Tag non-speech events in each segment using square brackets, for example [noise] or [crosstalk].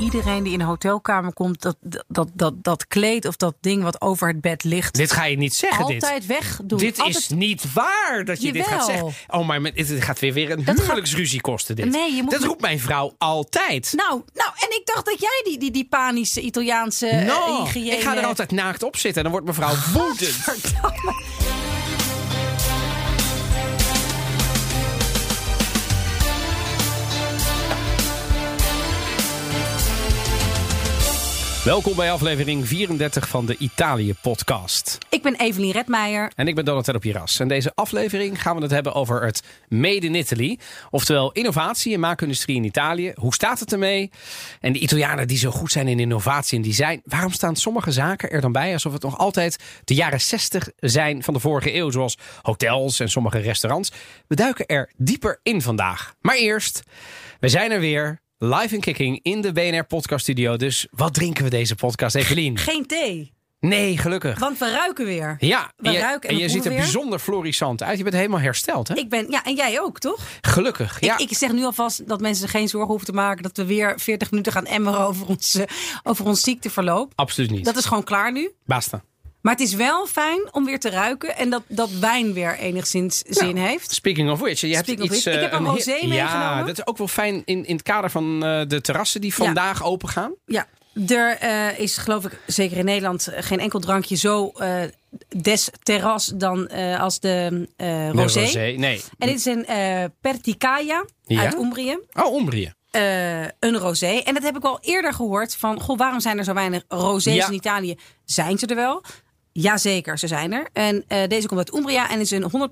iedereen die in een hotelkamer komt, dat, dat, dat, dat kleed of dat ding wat over het bed ligt, Dit ga je niet zeggen. altijd dit. wegdoen. Dit Altijd- is niet waar dat je dit gaat zeggen. Oh, maar dit gaat weer, weer een Dat huwelijksruzie kosten. Dit. Nee, je moet dat roept mijn vrouw altijd. Nou, nou, en ik dacht dat jij die, die, die panische Italiaanse eh, No, hygiëne... ik ga er altijd naakt op zitten en dan wordt mevrouw [laughs] woedend. Welkom bij aflevering 34 van de Italië-podcast. Ik ben Evelien Redmeijer. En ik ben Donatello Piras. En deze aflevering gaan we het hebben over het Made in Italy. Oftewel innovatie en maakindustrie in Italië. Hoe staat het ermee? En de Italianen die zo goed zijn in innovatie en design. Waarom staan sommige zaken er dan bij alsof het nog altijd de jaren 60 zijn van de vorige eeuw? Zoals hotels en sommige restaurants. We duiken er dieper in vandaag. Maar eerst, we zijn er weer. Live en kicking in de BNR Podcast Studio. Dus wat drinken we deze podcast, Evelien? Geen thee, Nee, gelukkig. want we ruiken weer. Ja, We en je, ruiken en je ziet er weer. bijzonder florissant uit. Je bent helemaal hersteld, hè? Ik ben, ja, en jij ook, toch? Gelukkig, ja. Ik, ik zeg nu alvast dat mensen zich geen zorgen hoeven te maken dat we weer 40 minuten gaan emmeren over ons, over ons ziekteverloop. Absoluut niet. Dat is gewoon klaar nu. Basta. Maar het is wel fijn om weer te ruiken en dat, dat wijn weer enigszins zin heeft. Speaking of which, je hebt Speaking iets... ik eh, heb een he- rosé Ja, meegenomen. dat is ook wel fijn in, in het kader van eh, de terrassen die vandaag open gaan. Ja, er eh, is geloof ik zeker in Nederland eh, geen enkel drankje zo eh, des terras dan eh, als de eh rosé. Nee. En dit is een eh Perticaia Ja? uit Umbrië. Oh, Umbrië. eh, een rosé. En dat heb ik al eerder gehoord van, goh, waarom zijn er zo weinig rosés Ja. in Italië? Zijn ze er wel? Jazeker, ze zijn er. En eh, deze komt uit Umbria en is een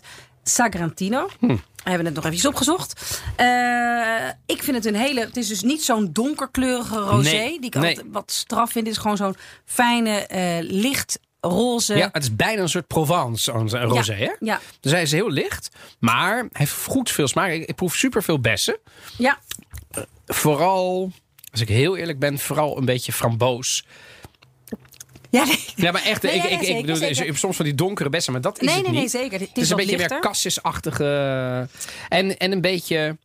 100% Sagrantino. Hm. We hebben het nog even opgezocht. Eh, ik vind het een hele... Het is dus niet zo'n donkerkleurige rosé. Nee, die ik nee. altijd wat straf vind. Het is gewoon zo'n fijne, eh licht roze. Ja, het is bijna een soort Provence, een rosé, hè? ja, Dus hij is heel licht, maar hij heeft goed veel smaak. Ik, ik proef super veel bessen. ja. Vooral, als ik heel eerlijk ben, vooral een beetje framboos. Ja, nee. Ja, maar echt, Nee, ik, ja, ik, ik bedoel, zeker. soms van die donkere bessen, maar dat is Nee, het nee, nee, niet. zeker. Het is Het is een beetje lichter. meer kassisachtige. En, en een beetje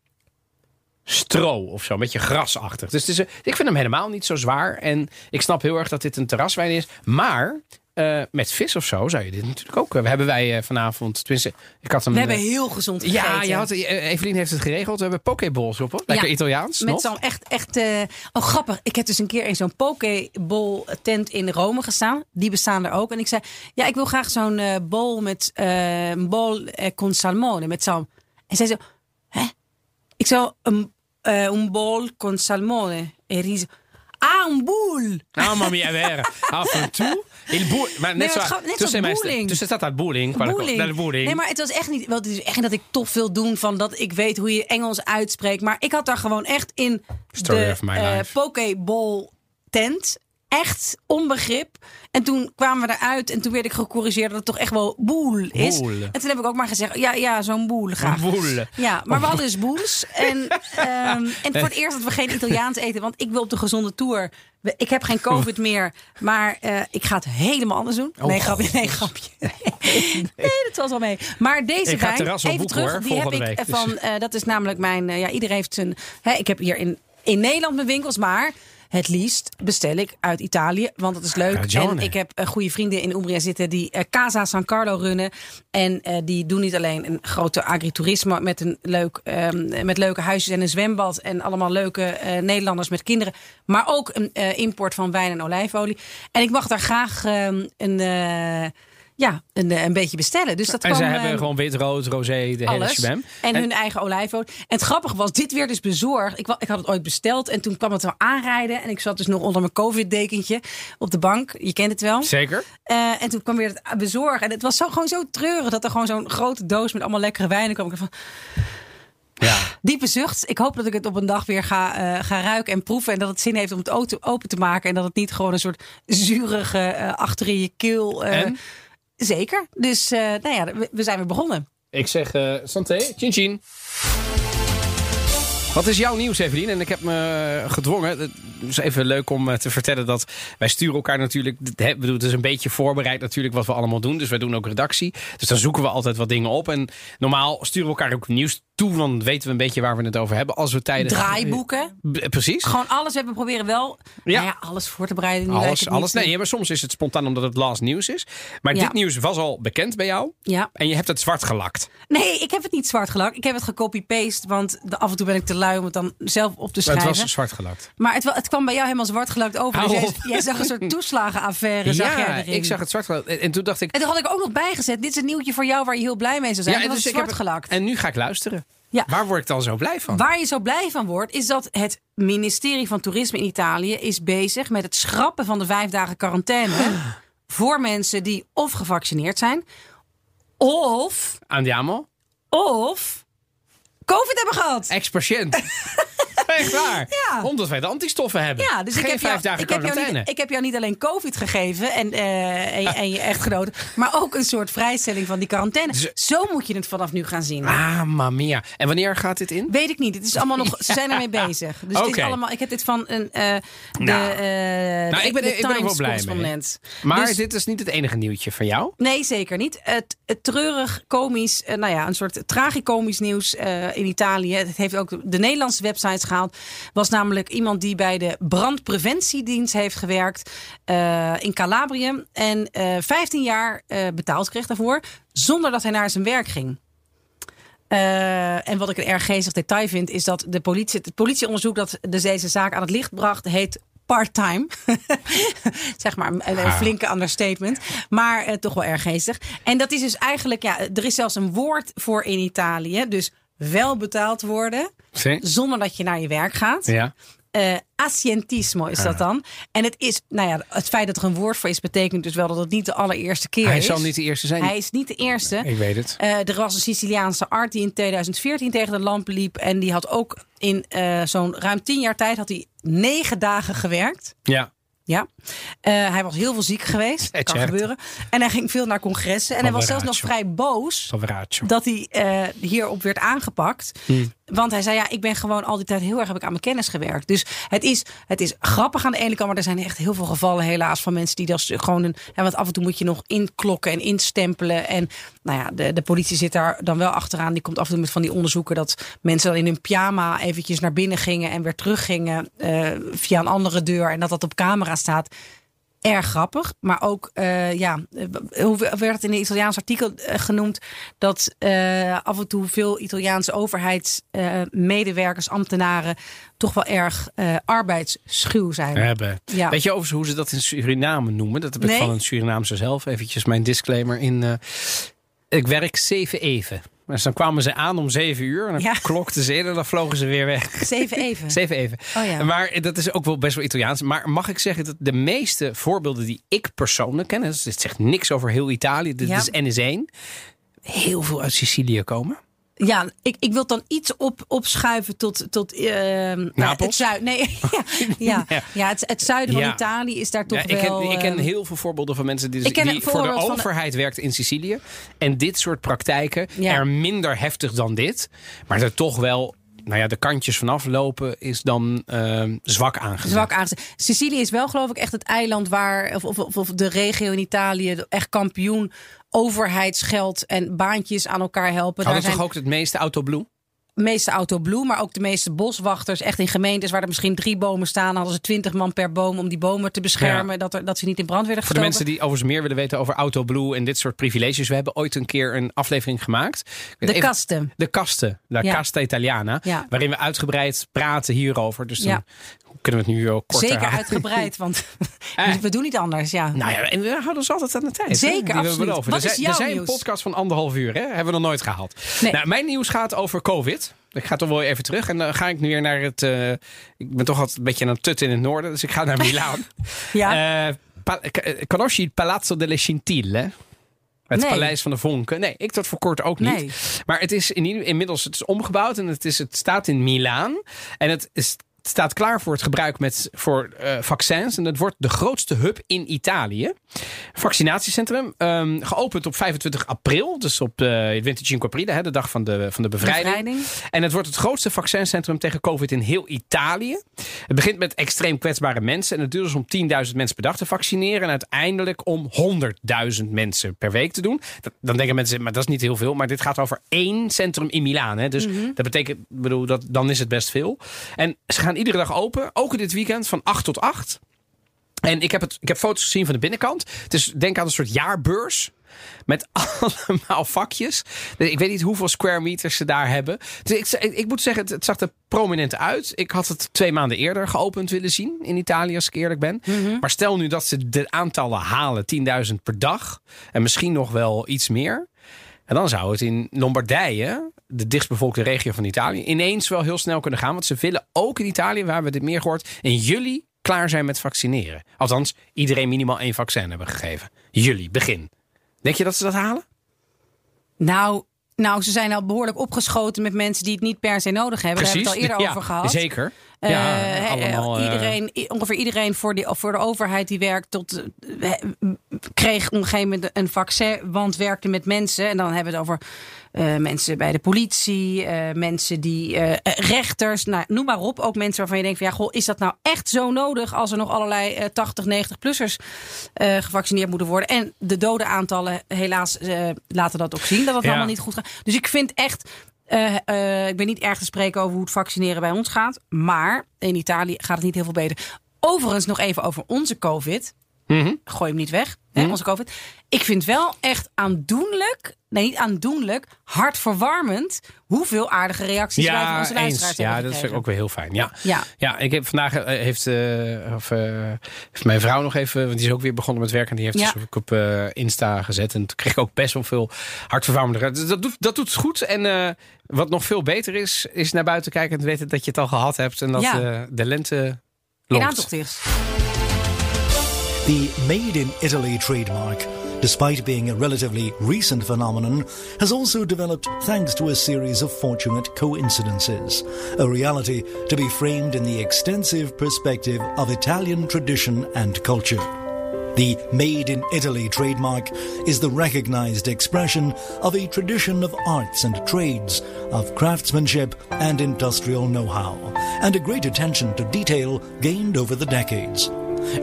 stro of zo. Een beetje grasachtig. Dus het is, ik vind hem helemaal niet zo zwaar. En ik snap heel erg dat dit een terraswijn is. Maar eh, met vis of zo zou je dit natuurlijk ook. We hebben wij eh, vanavond. Tenminste, ik had hem. We hebben eh, heel gezond gegeten. ja, je had, eh, Evelien heeft het geregeld. We hebben pokeballs op. hoor. Lekker Ja, Italiaans. Met zo'n echt, echt... eh, oh, grappig. Ik heb dus een keer in zo'n pokeball tent in Rome gestaan. Die bestaan er ook. En ik zei, ja, ik wil graag zo'n eh bowl met... eh, een bowl eh, con salmone, met zalm. En zij zo, hè? Ik zou een, eh een bowl con salmone. En riso. Ah, een boel. Mamma mia, vera. [laughs] Af en toe. [laughs] Il maar net maar zo. net mai- bowling. Tu sei stata al bowling? Boeling. dal bowling. Nee, maar het was echt niet. Wel, het is echt dat ik toch wil doen van dat ik weet hoe je Engels uitspreekt. Maar ik had daar gewoon echt in Story de of my eh. Pokeball tent echt onbegrip. En toen kwamen we eruit en toen werd ik gecorrigeerd dat het toch echt wel boel is. Boel. En toen heb ik ook maar gezegd, ja, ja zo'n boel graag. Boel. Ja, maar we hadden dus boels. En, [laughs] ehm, en voor het eerst dat we geen Italiaans eten, want ik wil op de gezonde tour. Ik heb geen COVID meer, maar eh, ik ga het helemaal anders doen. Oh, nee, grapje, nee, grapje. Nee, dat was wel mee. Maar deze wijn, even boeken, terug, hoor, die heb ik week. Dus- van, eh, dat is namelijk mijn, eh, ja, iedereen heeft zijn, hè, ik heb hier in, in Nederland mijn winkels, maar het liefst bestel ik uit Italië, want dat is leuk. En ik heb eh, goede vrienden in Umbria zitten die eh, Casa San Carlo runnen. En eh, die doen niet alleen een grote agriturisme met, een leuk, ehm, met leuke huisjes en een zwembad. En allemaal leuke Nederlanders met kinderen. Maar ook een import van wijn en olijfolie. En ik mag daar graag ehm, een, ja, een, eh, een beetje bestellen. Dus dat En ze kwam, hebben ehm, gewoon wit, rood, rosé, de hele alles. shabam. En, hun eigen olijfolie. En het grappige was, dit werd dus bezorgd. Ik, ik had het ooit besteld en toen kwam het wel aanrijden. En ik zat dus nog onder mijn covid-dekentje op de bank. Je kent het wel. Zeker. Eh, en toen kwam weer het bezorgen. En het was zo, gewoon zo treurig dat er gewoon zo'n grote doos met allemaal lekkere wijnen kwam. Ik van, Ja. [sighs] diepe zucht. Ik hoop dat ik het op een dag weer ga, eh, ga ruiken en proeven. En dat het zin heeft om het open te maken. En dat het niet gewoon een soort zurige eh, achter in je keel. En? Zeker. Dus eh, nou ja, we, we zijn weer begonnen. Ik zeg eh santé, chin chin. Wat is jouw nieuws, Evelien? En ik heb me gedwongen. Het is even leuk om eh, te vertellen dat wij sturen elkaar natuurlijk. bedoel, Het is een beetje voorbereid natuurlijk wat we allemaal doen. Dus wij doen ook redactie. Dus dan zoeken we altijd wat dingen op. En normaal sturen we elkaar ook nieuws toe, dan weten we een beetje waar we het over hebben. Als we tijdens Draaiboeken. Precies. Gewoon alles. We hebben proberen wel Ja. nou ja, alles voor te bereiden. Nu Alles, alles. Nee, maar soms is het spontaan omdat het last nieuws is. Maar Ja. dit nieuws was al bekend bij jou. Ja. En je hebt het zwart gelakt. Nee, ik heb het niet zwart gelakt. Ik heb het gecopy-paste, want af en toe ben ik te lui om het dan zelf op te Maar het schrijven. was zwart gelakt. Maar het, het kwam bij jou helemaal zwart gelakt over. Dus jij, zag een soort [laughs] toeslagenaffaire. zag jij Ja, ik zag het zwart gelakt. En, en toen dacht ik... En toen had ik ook nog bijgezet. Dit is een nieuwtje voor jou waar je heel blij mee zou zijn. Ja, en dus was ik heb zwart gelakt. En nu ga ik luisteren. Ja. Waar word ik dan zo blij van? Waar je zo blij van wordt, is dat het ministerie van Toerisme in Italië is bezig met het schrappen van de vijf dagen quarantaine [gasps] voor mensen die of gevaccineerd zijn, of, Andiamo? of COVID hebben gehad. Ex-patiënt. [laughs] [laughs] Echt waar. Ja. Omdat wij de antistoffen hebben. Ja, dus Geen ik heb, vijf jou, dagen ik, heb jou niet, ik heb jou niet alleen COVID gegeven en, eh, en, je- en je echtgenoot, maar ook een soort vrijstelling van die quarantaine. Dus- Zo moet je het vanaf nu gaan zien. Ah, mamma mia. En wanneer gaat dit in? Weet ik niet. Het is allemaal nog. [laughs] Ze zijn ermee bezig. Dus het is allemaal. Ik heb dit van een. eh de, Nou. eh, Nou, ik ben- de ik ben er wel blij mee. correspondent. Maar Dus- dit is niet het enige nieuwtje van jou. Nee, zeker niet. Het, het treurig, komisch, nou ja, een soort tragicomisch nieuws in Italië. Het heeft ook de Nederlandse websites gehaald. Was namelijk iemand die bij de brandpreventiedienst heeft gewerkt eh, in Calabrië. En eh 15 jaar eh, betaald kreeg daarvoor, zonder dat hij naar zijn werk ging. Eh, en wat ik een erg geestig detail vind, is dat de politie, het politieonderzoek dat dus deze zaak aan het licht bracht, heet part-time. [laughs] zeg maar een, een Ah. flinke understatement. Maar eh, toch wel erg geestig. En dat is dus eigenlijk, ja, er is zelfs een woord voor in Italië. Dus wel betaald worden zonder dat je naar je werk gaat. Ja. Eh ascientismo is Ah. dat dan. En het is, nou ja, het feit dat er een woord voor is, betekent dus wel dat het niet de allereerste keer Hij is. zal niet de eerste zijn. Hij is niet de eerste. Ik weet het. Eh, er was een Siciliaanse art die in 2014 tegen de lamp liep. En die had ook in eh, zo'n ruim tien jaar tijd had hij negen dagen gewerkt. Ja. Ja. Eh, hij was heel veel ziek geweest. Kan certo. gebeuren. En hij ging veel naar congressen. En hij was zelfs nog vrij boos dat hij eh, hierop werd aangepakt. Hmm. Want hij zei, ja, ik ben gewoon al die tijd heel erg heb ik aan mijn kennis gewerkt. Dus het is, het is grappig aan de ene kant, maar er zijn echt heel veel gevallen helaas van mensen die dat gewoon een, ja, want af en toe moet je nog inklokken en instempelen. En nou ja, de, de politie zit daar dan wel achteraan. Die komt af en toe met van die onderzoeken dat mensen dan in hun pyjama eventjes naar binnen gingen en weer teruggingen eh, via een andere deur en dat dat op camera staat erg grappig. Maar ook, eh, ja, hoe werd het in een Italiaans artikel eh, genoemd? Dat eh, af en toe veel Italiaanse overheidsmedewerkers, ambtenaren, toch wel erg eh, arbeidsschuw zijn. Hebben. Ja. Weet je overigens hoe ze dat in Suriname noemen? Dat heb ik Nee. van een Surinaamse zelf. Eventjes mijn disclaimer in. ik werk zeven even. Dus dan kwamen ze aan om zeven uur. En dan Ja. klokten ze in en dan vlogen ze weer weg. Zeven even. [laughs] Zeven even. Oh ja. Maar dat is ook wel best wel Italiaans. Maar mag ik zeggen dat de meeste voorbeelden die ik persoonlijk ken... dus dit zegt niks over heel Italië, dit Ja. is NS1... heel veel uit Sicilië komen. Ja, ik, ik wil dan iets op, opschuiven tot, tot eh, nou, het zuiden. Nee, [laughs] [laughs] ja, ja, Ja. het, het zuiden van Ja. Italië is daar toch Ja, ik, wel. ken, ik ken eh, heel veel voorbeelden van mensen die, die voor de van de- overheid werkt in Sicilië. En dit soort praktijken er minder heftig dan dit. Maar er toch wel nou ja, de kantjes vanaf lopen is dan ehm, zwak aangezet. zwak aangezet. Sicilië is wel geloof ik echt het eiland waar, of- of de regio in Italië, echt kampioen overheidsgeld en baantjes aan elkaar helpen. Hadden Daar zijn toch ook het meeste Autoblue? Meeste autoblue, maar ook de meeste boswachters. Echt in gemeentes waar er misschien drie bomen staan, hadden ze twintig man per boom om die bomen te beschermen. Dat, er, dat ze niet in brand werden Voor de gestoken. mensen die overigens meer willen weten over Autoblue en dit soort privileges. We hebben ooit een keer een aflevering gemaakt. De even- kasten. De kasten, La Ja. Casta Italiana. Ja. Waarin we uitgebreid praten hierover. Dus dan Ja. kunnen we het nu ook korter Zeker houden. uitgebreid, want Eh. [laughs] [laughs] we doen niet anders. Ja. Nou ja, en we houden ons altijd aan de tijd. Zeker, we. Wat er is zijn, jouw er zijn een podcast van anderhalf uur, hè? Hebben we nog nooit gehaald. Nee. Nou, mijn nieuws gaat over COVID. Ik ga toch wel even terug. En dan ga ik nu weer naar het... eh, ik ben toch altijd een beetje aan het tut in het noorden. Dus ik ga naar Milaan. [laughs] Ja. Eh, pa- eh, conosci il Palazzo delle Scintille? Het Nee. paleis van de vonken. Nee, ik tot voor kort ook niet. Nee. Maar het is in, inmiddels het is omgebouwd en het, is, het staat in Milaan. En het, is, het staat klaar voor het gebruik met, voor eh, vaccins. En het wordt de grootste hub in Italië. Vaccinatiecentrum. ehm, geopend op 25 april. Dus op de Vintage Aprile, hè, de dag van de, van de bevrijding. Bevrijding. En het wordt het grootste vaccincentrum tegen COVID in heel Italië. Het begint met extreem kwetsbare mensen. En het duurt dus om 10.000 mensen per dag te vaccineren. En uiteindelijk om 100.000 mensen per week te doen. Dat, dan denken mensen, maar dat is niet heel veel. Maar dit gaat over één centrum in Milaan. Hè? Dus dat betekent, bedoel, dat, dan is het best veel. En ze gaan iedere dag open. Ook dit weekend van 8 tot 8. En ik heb, het, ik heb foto's gezien van de binnenkant. Dus denk aan een soort jaarbeurs. Met [laughs] allemaal vakjes. Ik weet niet hoeveel square meters ze daar hebben. Dus ik, ik, ik moet zeggen, het, het zag er prominent uit. Ik had het twee maanden eerder geopend willen zien in Italië, als ik eerlijk ben. Maar stel nu dat ze de aantallen halen, 10.000 per dag. En misschien nog wel iets meer. Dan zou het in Lombardije, de dichtstbevolkte regio van Italië, ineens wel heel snel kunnen gaan. Want ze willen ook in Italië, waar we dit meer gehoord, in juli klaar zijn met vaccineren. Althans, iedereen minimaal één vaccin hebben gegeven. Juli, begin. Denk je dat ze dat halen? Nou, nou, ze zijn al behoorlijk opgeschoten met mensen die het niet per se nodig hebben. Daar hebben we het al eerder Ja, over gehad. Zeker. Eh, Ja, allemaal, eh, iedereen, ongeveer iedereen voor, die, voor de overheid die werkt tot, eh, kreeg op een gegeven moment een vaccin, want werkte met mensen. En dan hebben we het over mensen bij de politie, eh, mensen die eh, eh, rechters, nou, noem maar op. Ook mensen waarvan je denkt van ja, goh, is dat nou echt zo nodig als er nog allerlei eh, 80, 90-plussers eh, gevaccineerd moeten worden? En de dodenaantallen helaas eh, laten dat ook zien dat het Ja. allemaal niet goed gaat. Dus ik vind echt. eh, eh, ik ben niet erg te spreken over hoe het vaccineren bij ons gaat. Maar in Italië gaat het niet heel veel beter. Overigens nog even over onze COVID. Mhm. Gooi hem niet weg, hè, onze COVID. Ik vind wel echt aandoenlijk, nee niet aandoenlijk, hartverwarmend... hoeveel aardige reacties wij van Ja, onze luisteraars. Ja, dat is ook weer heel fijn. Ja. Ja. Ja, ik heb vandaag eh, heeft, eh, of, eh, heeft mijn vrouw nog even, want die is ook weer begonnen met werken. En die heeft Ja. het ook op Insta gezet. En toen kreeg ik ook best wel veel hartverwarmende. Dus dat doet, dat doet het goed. En wat nog veel beter is, is naar buiten kijken en weten dat je het al gehad hebt. En dat Ja. de lente In loopt. aantocht is. The Made in Italy trademark, despite being a relatively recent phenomenon, has also developed thanks to a series of fortunate coincidences, a reality to be framed in the extensive perspective of Italian tradition and culture. The Made in Italy trademark is the recognized expression of a tradition of arts and trades, of craftsmanship and industrial know how, and a great attention to detail gained over the decades.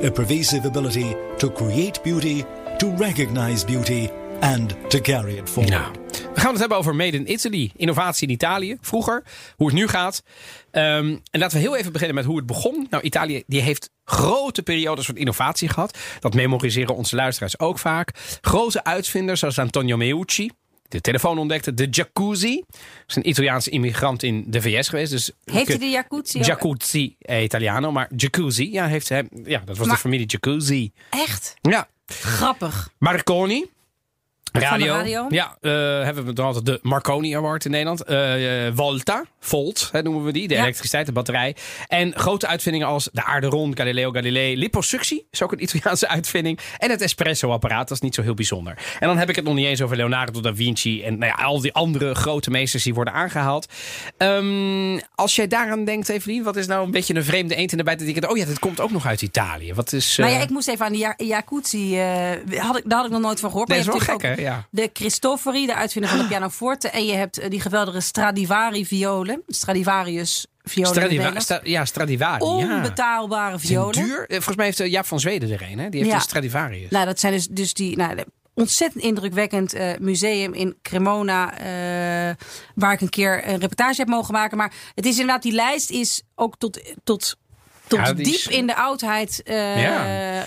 A pervasive ability to create beauty, to recognize beauty, and to carry it forward. Nou, we gaan het hebben over Made in Italy. Innovatie in Italië. Vroeger, hoe het nu gaat. Ehm, en laten we heel even beginnen met hoe het begon. Nou, Italië die heeft grote periodes van innovatie gehad. Dat memoriseren onze luisteraars ook vaak. Grote uitvinders zoals Antonio Meucci. De telefoon ontdekte. De jacuzzi. Dat is een Italiaanse immigrant in de VS geweest. Dus Heeft hij de jacuzzi? Jacuzzi, eh, Italiano. Maar jacuzzi, ja, heeft hij, ja dat was Maar- de familie Jacuzzi. Echt? Ja, Grappig. Marconi. Radio. de radio? Ja, eh, hebben we dan altijd de Marconi Award in Nederland. Eh, eh, Volta, Volt hè, noemen we die. De Ja. elektriciteit, de batterij. En grote uitvindingen als de aarderon, Galileo Galilei. Liposuctie is ook een Italiaanse [laughs] uitvinding. En het espresso-apparaat, dat is niet zo heel bijzonder. En dan heb ik het nog niet eens over Leonardo da Vinci. En nou ja, al die andere grote meesters die worden aangehaald. Ehm, als jij daaraan denkt, Evelien, wat is nou een beetje een vreemde eend in de bijt? Dat ik oh ja, dit komt ook nog uit Italië. Wat is... Nou ja, ik moest even aan ja- jacuzzi. eh, had ik, daar had ik nog nooit van gehoord. Nee, maar je is wel gek, hè? Ja. De Cristofori, de uitvinder van de pianoforte. En je hebt eh, die geweldige Stradivari violen. Stradivarius violen. Stradiva. Sta- ja, Stradivari. ja. Onbetaalbare Zijn violen. duur. Eh, Volgens mij heeft eh, Jaap van Zweden er een. Hè? Die heeft Ja. een Stradivarius. Nou, dat zijn dus, dus die nou, ontzettend indrukwekkend museum in Cremona. waar ik een keer een reportage heb mogen maken. Maar het is inderdaad, die lijst is ook tot, tot, tot Ja, die diep is- in de oudheid. eh Ja.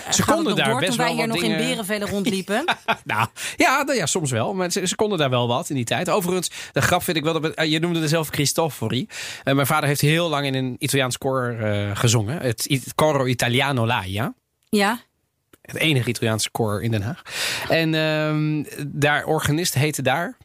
gaat Ze het konden daar door, best toen wij wel hier wat nog in Berenvelen rondliepen. [laughs] nou, ja, nou ja, soms wel. Maar ze, ze konden daar wel wat in die tijd. Overigens, de grap vind ik wel. Dat, we- eh, je noemde er zelf Cristofori. Eh, mijn vader heeft heel lang in een Italiaans koor eh, gezongen. Het, het Coro Italiano Laia. ja. Het enige Italiaanse koor in Den Haag. En ehm, daar, organist heette daar.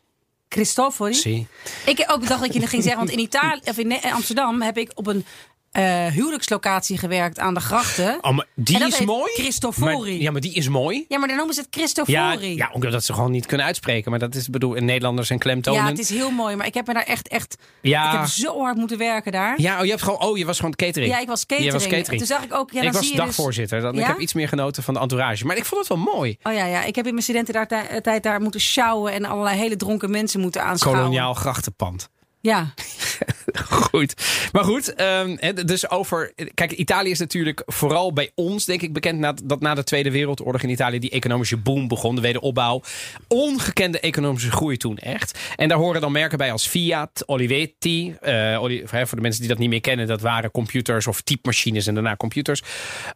Cristofori. Zie. Ik ook dacht dat je het ging zeggen, want in, Italië, of in Amsterdam heb ik op een eh, huwelijkslocatie gewerkt aan de grachten. Oh, maar die is mooi. Cristofori. Maar- ja, maar die is mooi. Ja, maar dan noemen ze het Ja, Cristofori. ja, omdat ze gewoon niet kunnen uitspreken. Maar dat is, bedoel, in Nederlanders zijn klemtonen. Ja, het is heel mooi, maar ik heb me daar echt, echt. Ja. Ik heb zo hard moeten werken daar. Ja, oh, je hebt gewoon, oh, je was gewoon catering. Ja, ik was catering. Je was catering. Toen zag ik ook. Ja, dan ik was zie je dus- dagvoorzitter. Dan, Ik Ja? heb iets meer genoten van de entourage. Maar ik vond het wel mooi. Oh ja, ja, ik heb in mijn studententijd daar, tijd daar moeten sjouwen en allerlei hele dronken mensen moeten aanschouwen. Koloniaal grachtenpand. Ja. [laughs] goed. Maar goed, um, dus over. Kijk, Italië is natuurlijk vooral bij ons, denk ik, bekend na, dat na de Tweede Wereldoorlog in Italië die economische boom begon, de wederopbouw. Ongekende economische groei toen echt. En daar horen dan merken bij als Fiat, Olivetti. Uh, voor de mensen die dat niet meer kennen, dat waren computers of typemachines en daarna computers.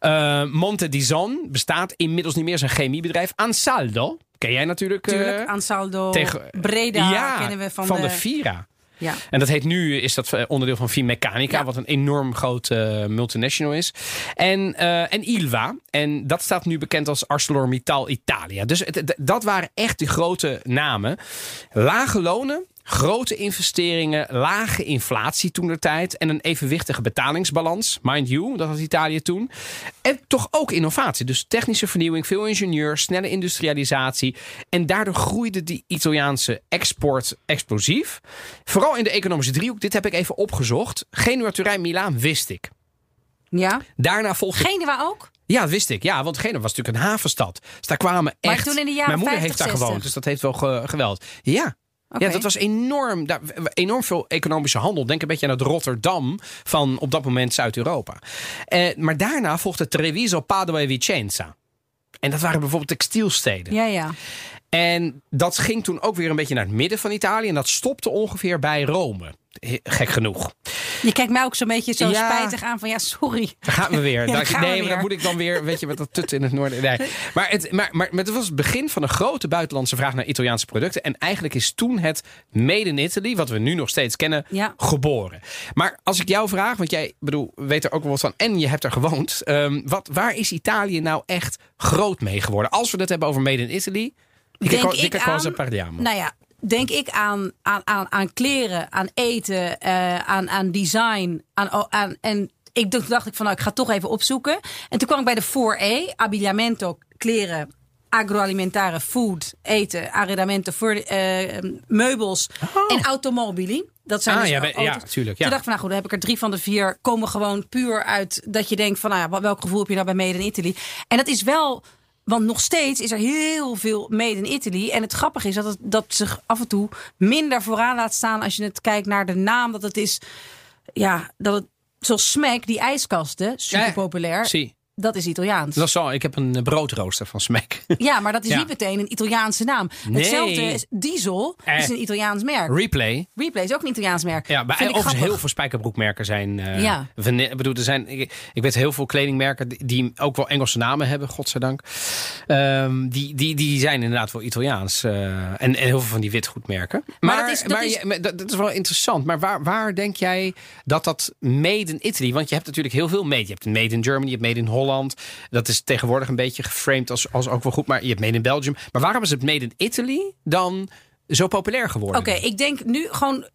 Uh, Monte di Zon bestaat inmiddels niet meer, een chemiebedrijf. Ansaldo. Ken jij natuurlijk. Tuurlijk, uh, Ansaldo. Tegen, Breda ja, kennen we van, van de, de Vira. Ja. En dat heet nu, is dat eh, onderdeel van Finmeccanica, wat een enorm grote uh, multinational is. En, uh, en Ilva. En dat staat nu bekend als ArcelorMittal Italia. Dus het, dat waren echt de grote namen. Lage lonen, Grote investeringen, lage inflatie toen de tijd en een evenwichtige betalingsbalans. Mind you, dat had Italië toen. En toch ook innovatie. Dus technische vernieuwing, veel ingenieurs, snelle industrialisatie. En daardoor groeide die Italiaanse export explosief. Vooral in de economische driehoek. Dit heb ik even opgezocht. Genua, Turijn, Milaan wist ik. Ja. Daarna volgde. Genua ook? Ja, dat wist ik. Ja, want Genua was natuurlijk een havenstad. Dus daar kwamen echt. Maar toen in de jaren Mijn moeder 50, heeft daar 60. gewoond, dus dat heeft wel ge geweld. Ja, Okay. Ja, dat was enorm, daar, enorm veel economische handel. Denk een beetje aan het Rotterdam van op dat moment Zuid-Europa. Eh, maar daarna volgde Treviso, Padua en Vicenza. En dat waren bijvoorbeeld textielsteden. Ja, ja. En dat ging toen ook weer een beetje naar het midden van Italië. En dat stopte ongeveer bij Rome. Gek genoeg. Je kijkt mij ook zo'n beetje zo Ja. spijtig aan van ja, sorry. Daar gaan we weer. [laughs] Ja, Daar- daar gaan we nee, maar weer. dan moet ik dan weer, weet je, met dat tut in het noorden. Nee. [laughs] Maar, het, maar, maar, maar het was het begin van een grote buitenlandse vraag naar Italiaanse producten. En eigenlijk is toen het Made in Italy, wat we nu nog steeds kennen, Ja. geboren. Maar als ik jou vraag, want jij bedoel, weet er ook wel wat van en je hebt er gewoond. ehm, wat, waar is Italië nou echt groot mee geworden? Als we het hebben over Made in Italy. Denk co- di ik aan-? Nou ja, denk ik aan, aan, aan, aan kleren, aan eten, eh, aan, aan design. Aan, oh, aan, en ik dacht, dacht ik van nou, ik ga toch even opzoeken. En toen kwam ik bij de 4E, abbigliamento, kleren, agroalimentare, food, eten, arredamento, voor, eh, meubels en automobili. Dat zijn Ah, dus ja, we- ja, tuurlijk, ja. Toen dacht ik van nou goed, dan heb ik er drie van de vier komen gewoon puur uit dat je denkt van nou ja, welk gevoel heb je nou bij Made in Italy? En dat is wel want nog steeds is er heel veel made in Italy. En het grappige is dat het dat zich af en toe minder vooraan laat staan als je het kijkt naar de naam. Dat het is, ja, dat het zoals Smack, die ijskasten, super Ja, populair. Zie, Dat is Italiaans. zo. Ik heb een broodrooster van Smack. [laughs] Ja, maar dat is Ja. niet meteen een Italiaanse naam. Nee. Hetzelfde is Diesel, Eh. is een Italiaans merk. Replay. Replay is ook een Italiaans merk. Ja, ik overigens grappig. heel veel spijkerbroekmerken zijn. eh Ja. bedoel, er zijn. Ik, ik weet heel veel kledingmerken die, die ook wel Engelse namen hebben, godzijdank. Ehm die, die, die zijn inderdaad wel Italiaans. eh, en, en heel veel van die witgoedmerken. Maar, dat is- dat maar is- je- maar dat, dat is wel interessant. Maar waar, waar denk jij dat dat made in Italy? Want je hebt natuurlijk heel veel made. Je hebt made in Germany, je hebt made in Holland. Dat is tegenwoordig een beetje geframed als, als ook wel goed. Maar je hebt made in Belgium. Maar waarom is het made in Italy dan zo populair geworden? Oké, ik denk nu gewoon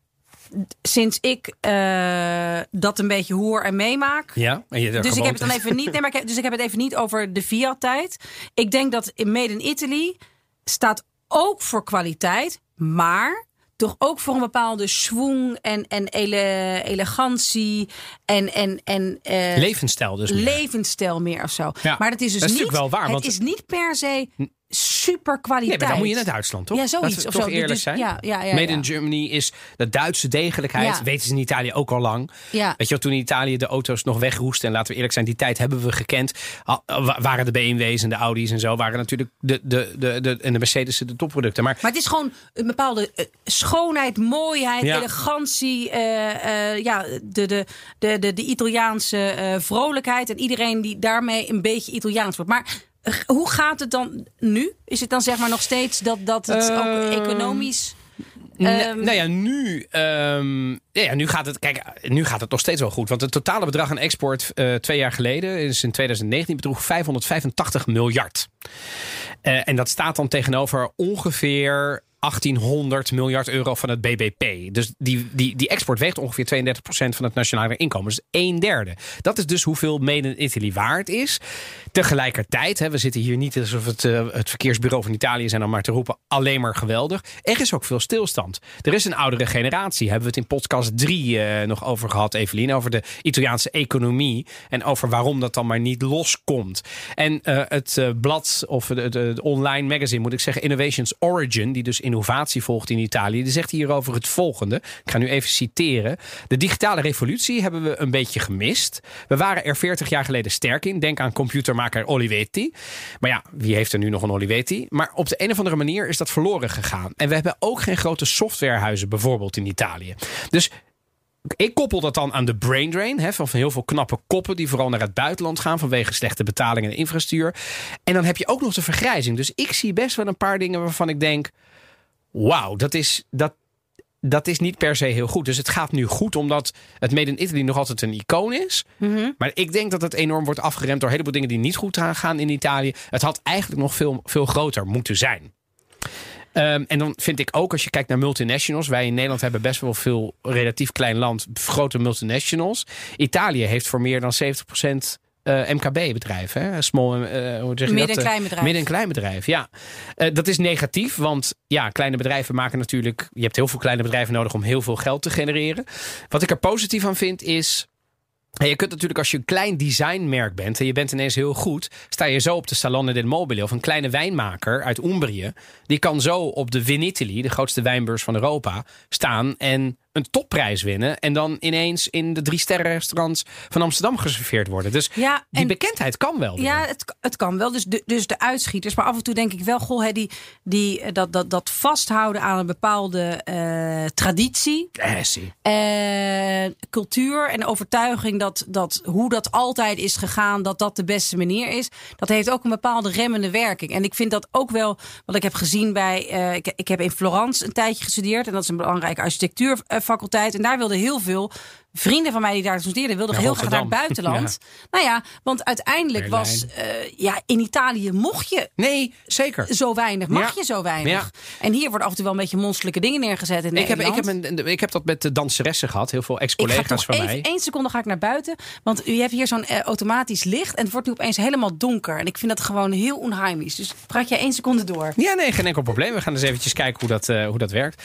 sinds ik eh, dat een beetje hoor en meemaak. Ja, en je Dus ik heb het dan even niet. Nee, maar ik heb, dus ik heb het even niet over de Fiat-tijd. Ik denk dat in Made in Italy staat ook voor kwaliteit, maar toch ook voor een bepaalde schwung en, en ele- elegantie en, en, en eh, Levensstijl dus meer. levensstijl meer of zo. Ja, Maar dat is dus dat is niet. natuurlijk wel waar, want- het is niet per se super kwaliteit. Nee, maar dan moet je naar Duitsland, toch? Ja, zoiets Laten we of toch zo. eerlijk Dus- zijn. ja, ja, ja, Made in Germany is de Duitse degelijkheid. Weten ze in Italië ook al lang. Ja. Weet je wel, toen in Italië de auto's nog wegroesten. En laten we eerlijk zijn, die tijd hebben we gekend. Al- Waren de BMW's en de Audi's en zo. Waren natuurlijk de, de, de, de, en de Mercedes de topproducten. Maar Maar het is gewoon een bepaalde eh, schoonheid, mooiheid, elegantie. eh, eh, ja, de, de, de, de, de Italiaanse vrolijkheid. En iedereen die daarmee een beetje Italiaans wordt. Maar hoe gaat het dan nu? Is het dan zeg maar nog steeds dat, dat het ook Ehm, economisch... Ehm, nou ja, nu, ehm, ja, ja, nu, gaat het, kijk, nu gaat het nog steeds wel goed. Want het totale bedrag aan export eh, twee jaar geleden, is in 2019, bedroeg 585 miljard. Eh, en dat staat dan tegenover ongeveer 1800 miljard euro van het BBP. Dus die, die, die export weegt ongeveer 32% van het nationale inkomen. Dus een derde. Dat is dus hoeveel Made in Italy waard is. Tegelijkertijd, hè, we zitten hier niet alsof het, eh, het verkeersbureau van Italië zijn om maar te roepen alleen maar geweldig. Er is ook veel stilstand. Er is een oudere generatie. Hebben we het in podcast 3 eh, nog over gehad, Evelien. Over de Italiaanse economie. En over waarom dat dan maar niet loskomt. En eh, het blad, of de online magazine moet ik zeggen, Innovations Origin. Die dus in innovatie volgt in Italië. Die zegt hierover het volgende. Ik ga nu even citeren. De digitale revolutie hebben we een beetje gemist. We waren er 40 jaar geleden sterk in. Denk aan computermaker Olivetti. Maar ja, wie heeft er nu nog een Olivetti? Maar op de een of andere manier is dat verloren gegaan. En we hebben ook geen grote softwarehuizen bijvoorbeeld in Italië. Dus ik koppel dat dan aan de brain drain. Hè, van heel veel knappe koppen die vooral naar het buitenland gaan vanwege slechte betalingen en infrastructuur. En dan heb je ook nog de vergrijzing. Dus ik zie best wel een paar dingen waarvan ik denk: wauw, dat is, dat, dat is niet per se heel goed. Dus het gaat nu goed omdat het Made in Italy nog altijd een icoon is. Maar ik denk dat het enorm wordt afgeremd door een heleboel dingen die niet goed gaan in Italië. Het had eigenlijk nog veel, veel groter moeten zijn. Um, en dan vind ik ook, als je kijkt naar multinationals. Wij in Nederland hebben best wel veel relatief klein land, grote multinationals. Italië heeft voor meer dan 70% uh, MKB-bedrijven. Small, uh, hoe zeg je Midden- en kleinbedrijf. Midden- en kleinbedrijf, ja. Uh, dat is negatief, want ja, kleine bedrijven maken natuurlijk... Je hebt heel veel kleine bedrijven nodig om heel veel geld te genereren. Wat ik er positief aan vind is... Je kunt natuurlijk als je een klein designmerk bent en je bent ineens heel goed, sta je zo op de Salone del Mobile of een kleine wijnmaker uit Umbrië. Die kan zo op de Vinitaly, de grootste wijnbeurs van Europa, staan en een topprijs winnen. En dan ineens in de drie sterren restaurants van Amsterdam geserveerd worden. Dus Ja, die en- bekendheid kan wel. weer. Ja, het, het kan wel. Dus de, dus de uitschieters. Maar af en toe denk ik wel, goh, hè, die, die, eh, dat, dat, dat vasthouden aan een bepaalde eh, traditie. Eh, cultuur en overtuiging dat, dat hoe dat altijd is gegaan, dat dat de beste manier is. Dat heeft ook een bepaalde remmende werking. En ik vind dat ook wel wat ik heb gezien bij. eh, ik, ik heb in Florence een tijdje gestudeerd. En dat is een belangrijke architectuurfaculteit. En daar wilden heel veel. Vrienden van mij die daar studeerden, wilden heel graag naar het buitenland. Nou ja, want uiteindelijk Berlijn. was. eh, ja, in Italië mocht je Nee, zeker. zo weinig. Mag Ja. je zo weinig? En hier wordt af en toe wel een beetje monsterlijke dingen neergezet in Ik heb, ik, heb een, ik heb dat met de danseressen gehad. Heel veel ex-collega's van mij. één seconde ga ik naar buiten. Want u hebt hier zo'n eh, automatisch licht. En het wordt nu opeens helemaal donker. En ik vind dat gewoon heel onheimisch. Dus praat jij één seconde door. Ja, nee, geen enkel probleem. We gaan eens eventjes kijken hoe dat, eh, hoe dat werkt.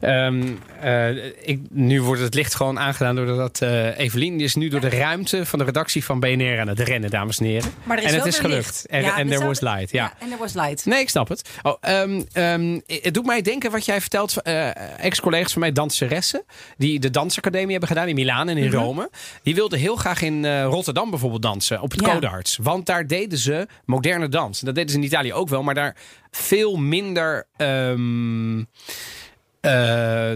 Ehm, eh, ik, nu wordt het licht gewoon aangedaan doordat uh, Evelien is nu door de ruimte van de redactie van BNR aan het rennen, dames en heren. Maar er is en het is gelukt. En Ja, er there was light. Ja. en er was light. Nee, ik snap het. Oh, ehm, ehm, het doet mij denken wat jij vertelt. eh, Ex-collega's van mij, danseressen. Die de dansacademie hebben gedaan in Milaan en in Mhm. Rome. Die wilden heel graag in eh, Rotterdam bijvoorbeeld dansen. Op het Ja. Codarts. Want daar deden ze moderne dans. Dat deden ze in Italië ook wel. Maar daar veel minder... ehm, eh,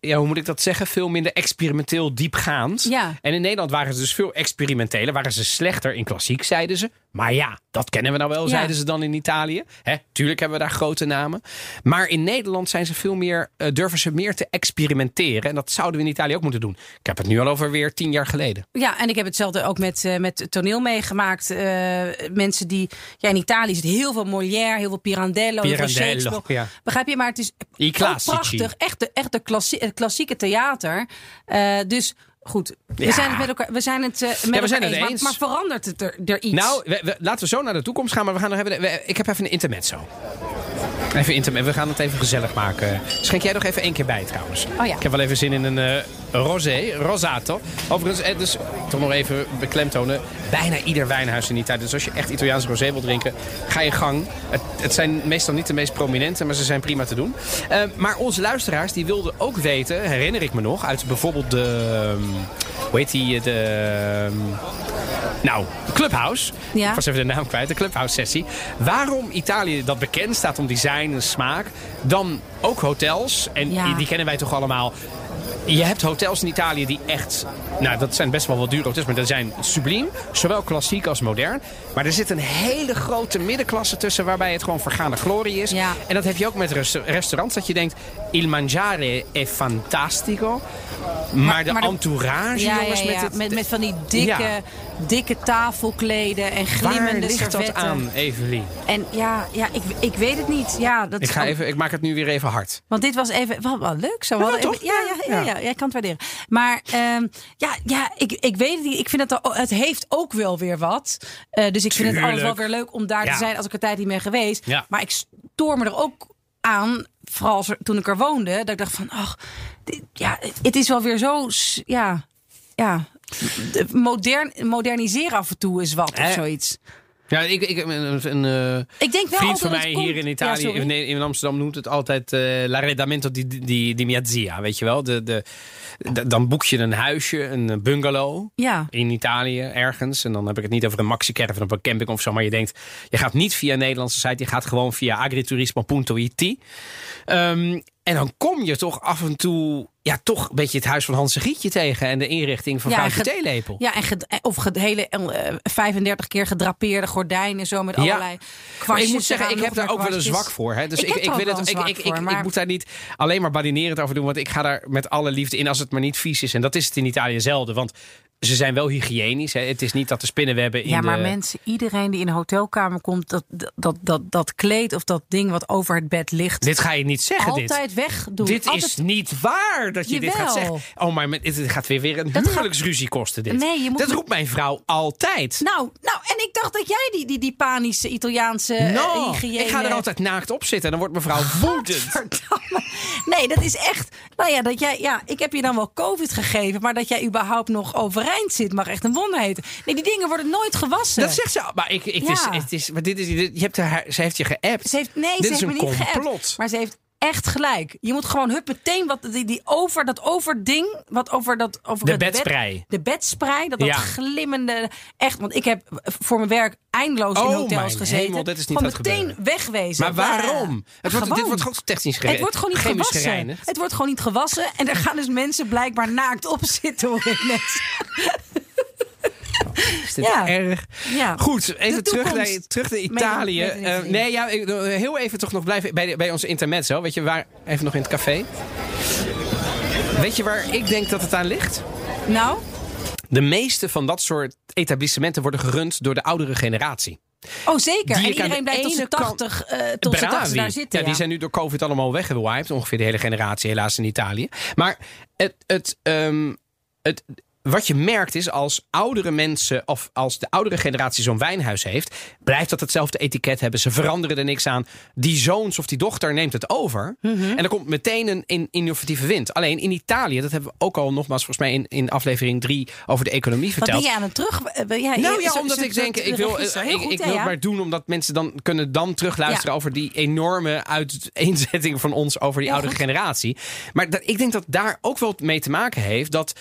ja, hoe moet ik dat zeggen? Veel minder experimenteel diepgaand. Ja. En in Nederland waren ze dus veel experimenteler. Waren ze slechter in klassiek, zeiden ze. Maar ja, dat kennen we nou wel, Ja. zeiden ze dan in Italië. Hè, tuurlijk hebben we daar grote namen. Maar in Nederland zijn ze veel meer, eh, durven ze meer te experimenteren. En dat zouden we in Italië ook moeten doen. Ik heb het nu al over weer tien jaar geleden. Ja, en ik heb hetzelfde ook met, eh, met toneel meegemaakt. Eh, mensen die... Ja, in Italië zit heel veel Molière, heel veel Pirandello, heel veel Pirandello, Shakespeare. ja. Begrijp je? Maar het is prachtig. Echt de, echt de klassie, klassieke theater. Dus goed, we Ja. zijn het met elkaar, we zijn het, eh, met we elkaar zijn het eens. Maar, eens. maar verandert het er, er iets? Nou, we- we- laten we zo naar de toekomst gaan. Maar we gaan nog we- ik heb even een intermezzo. Even intermezzo. We gaan het even gezellig maken. Schenk jij nog even één keer bij trouwens. Oh ja. Ik heb wel even zin in een eh, rosé, rosato. Overigens, eh, dus toch nog even beklemtonen. Bijna ieder wijnhuis in Italië. Dus als je echt Italiaans rosé wil drinken, ga je gang. Het, het zijn meestal niet de meest prominente, maar ze zijn prima te doen. Eh, maar onze luisteraars die wilden ook weten, herinner ik me nog, uit bijvoorbeeld de... ehm, hoe heet die? De... ehm, nou, Clubhouse. Ja. Ik was even de naam kwijt. De Clubhouse-sessie. Waarom Italië dat bekend staat om design en smaak. Dan ook hotels. En Ja. die kennen wij toch allemaal. Je hebt hotels in Italië die echt... Nou, dat zijn best wel wat dure hotels. Maar dat zijn subliem. Zowel klassiek als modern. Maar er zit een hele grote middenklasse tussen... waarbij het gewoon vergaande glorie is. Ja. En dat heb je ook met resta- restaurants. Dat je denkt... Il mangiare è fantastico. Maar, de maar de- entourage, ja, jongens, ja, met het... met, met van die dikke, dikke tafelkleden en Waar glimmende ligt dat servetten. aan, Evelien? En ja, ja ik, ik weet het niet. Ja, dat, Ik, ga even, ik maak het nu weer even hard. Want dit was even wel, wel leuk. Zo. Ja, ja, ja, Ja. jij kan het waarderen. Maar ehm, ja, ja ik, ik weet het niet. Ik vind al- het heeft ook wel weer wat. Eh, dus ik vind het altijd wel weer leuk om daar Ja. te zijn als ik er tijd niet ben geweest. Ja. Maar ik stoor me er ook aan, vooral als er- toen ik er woonde, dat ik dacht van, ach, dit- ja, het is wel weer zo, ja, ja, de- modern, moderniseren af en toe is wat of zoiets. Ja, ik, ik, een, een eh, Ik denk wel vriend van mij hier komt- in Ja, Italië, sorry. in, in Amsterdam, noemt het altijd eh l'arredamento di, di, di mia zia. Weet je wel? De, de, de- dan boek je een huisje, een bungalow. Ja. in Italië ergens. En dan heb ik het niet over een maxi-caravan op een camping of zo. Maar je denkt, je gaat niet via een Nederlandse site. Je gaat gewoon via agriturismo.it. Ehm en dan kom je toch af en toe... Ja, toch een beetje het huis van Hans Gietje tegen. En de inrichting van Ja, Theelepel. Ja, en of hele eh, 35 keer gedrapeerde gordijnen, zo met Ja. allerlei kwastjes. ik moet zeggen, ik heb daar ook wel een zwak voor. Hè? Dus Ik ik, wil het, ik, ik, voor, ik, maar- ik moet daar niet alleen maar badinerend over doen. Want ik ga daar met alle liefde in als het maar niet vies is. En dat is het in Italië zelden. Want ze zijn wel hygiënisch. Hè? Het is niet dat de spinnenwebben in Ja, maar de... mensen, iedereen die in een hotelkamer komt, dat, dat, dat, dat, kleed of dat ding wat over het bed ligt, Dit ga je niet zeggen, dit. altijd wegdoen. Dit altijd... is niet waar dat je dit gaat zeggen. Oh, maar dit gaat weer weer een Dat gaat- huwelijksruzie kosten. Dit. Nee, je moet- Dat roept mijn vrouw altijd. Nou, nou, en ik dacht dat jij die, die, die panische Italiaanse eh, No, hygiëne... ik ga er altijd naakt op zitten en dan wordt mevrouw [laughs] woedend. Nee, dat is echt. Nou ja, dat jij, ja, ik heb je dan wel COVID gegeven, maar dat jij überhaupt nog overeind zit, mag echt een wonder heten. Nee, die dingen worden nooit gewassen. Dat zegt ze. Maar, ik, ik, het is, Ja. het is, maar dit is, dit- je hebt haar, ze heeft je geappt. Ze heeft, nee, dit ze is heeft een me niet complot. geappt. Maar ze heeft echt gelijk. Je moet gewoon hup meteen wat die, die over dat overding, wat over dat over De het bed- bedsprei. de bedsprei, dat dat Ja. glimmende, echt. Want ik heb voor mijn werk eindeloos in Oh, hotels gezeten. hemel, dit is niet gewoon meteen gebeuren. wegwezen. Maar waarom? Het wordt, dit Gewoon. wordt gewoon technisch gereinigd. Het wordt gewoon niet chemisch gewassen. gereinigd. Het wordt gewoon niet gewassen. En er gaan dus mensen blijkbaar naakt op zitten, hoor ik net. [laughs] Is dit Ja. erg? Ja. Goed, even terug naar, terug naar Italië. Eh, nee, ja, heel even toch nog blijven bij, bij onze intermezzo. Weet je waar? Even nog in het café. Weet je waar ik denk dat het aan ligt? Nou, De meeste van dat soort etablissementen worden gerund door de oudere generatie. oh zeker. Die en iedereen de blijft tot kant- 80, eh tot 80 daar zitten. ja, die zijn nu door COVID allemaal weggewiped. Ongeveer de hele generatie helaas in Italië. Maar het, het, ehm, het, wat je merkt is als oudere mensen of als de oudere generatie zo'n wijnhuis heeft, blijft dat hetzelfde etiket hebben. Ze veranderen er niks aan. Die zoons of die dochter neemt het over. Mhm. En er komt meteen een in- innovatieve wind. Alleen in Italië, dat hebben we ook al nogmaals volgens mij in, in aflevering 3 over de economie Wat verteld. ben je aan het terug? eh, Nou ja, omdat ik denk, ik wil, eh, ik, goed, ik hè, wil het maar doen omdat mensen dan kunnen dan terugluisteren Ja. over die enorme uiteenzetting van ons over die oudere goed. generatie. Maar dat, ik denk dat daar ook wel mee te maken heeft dat.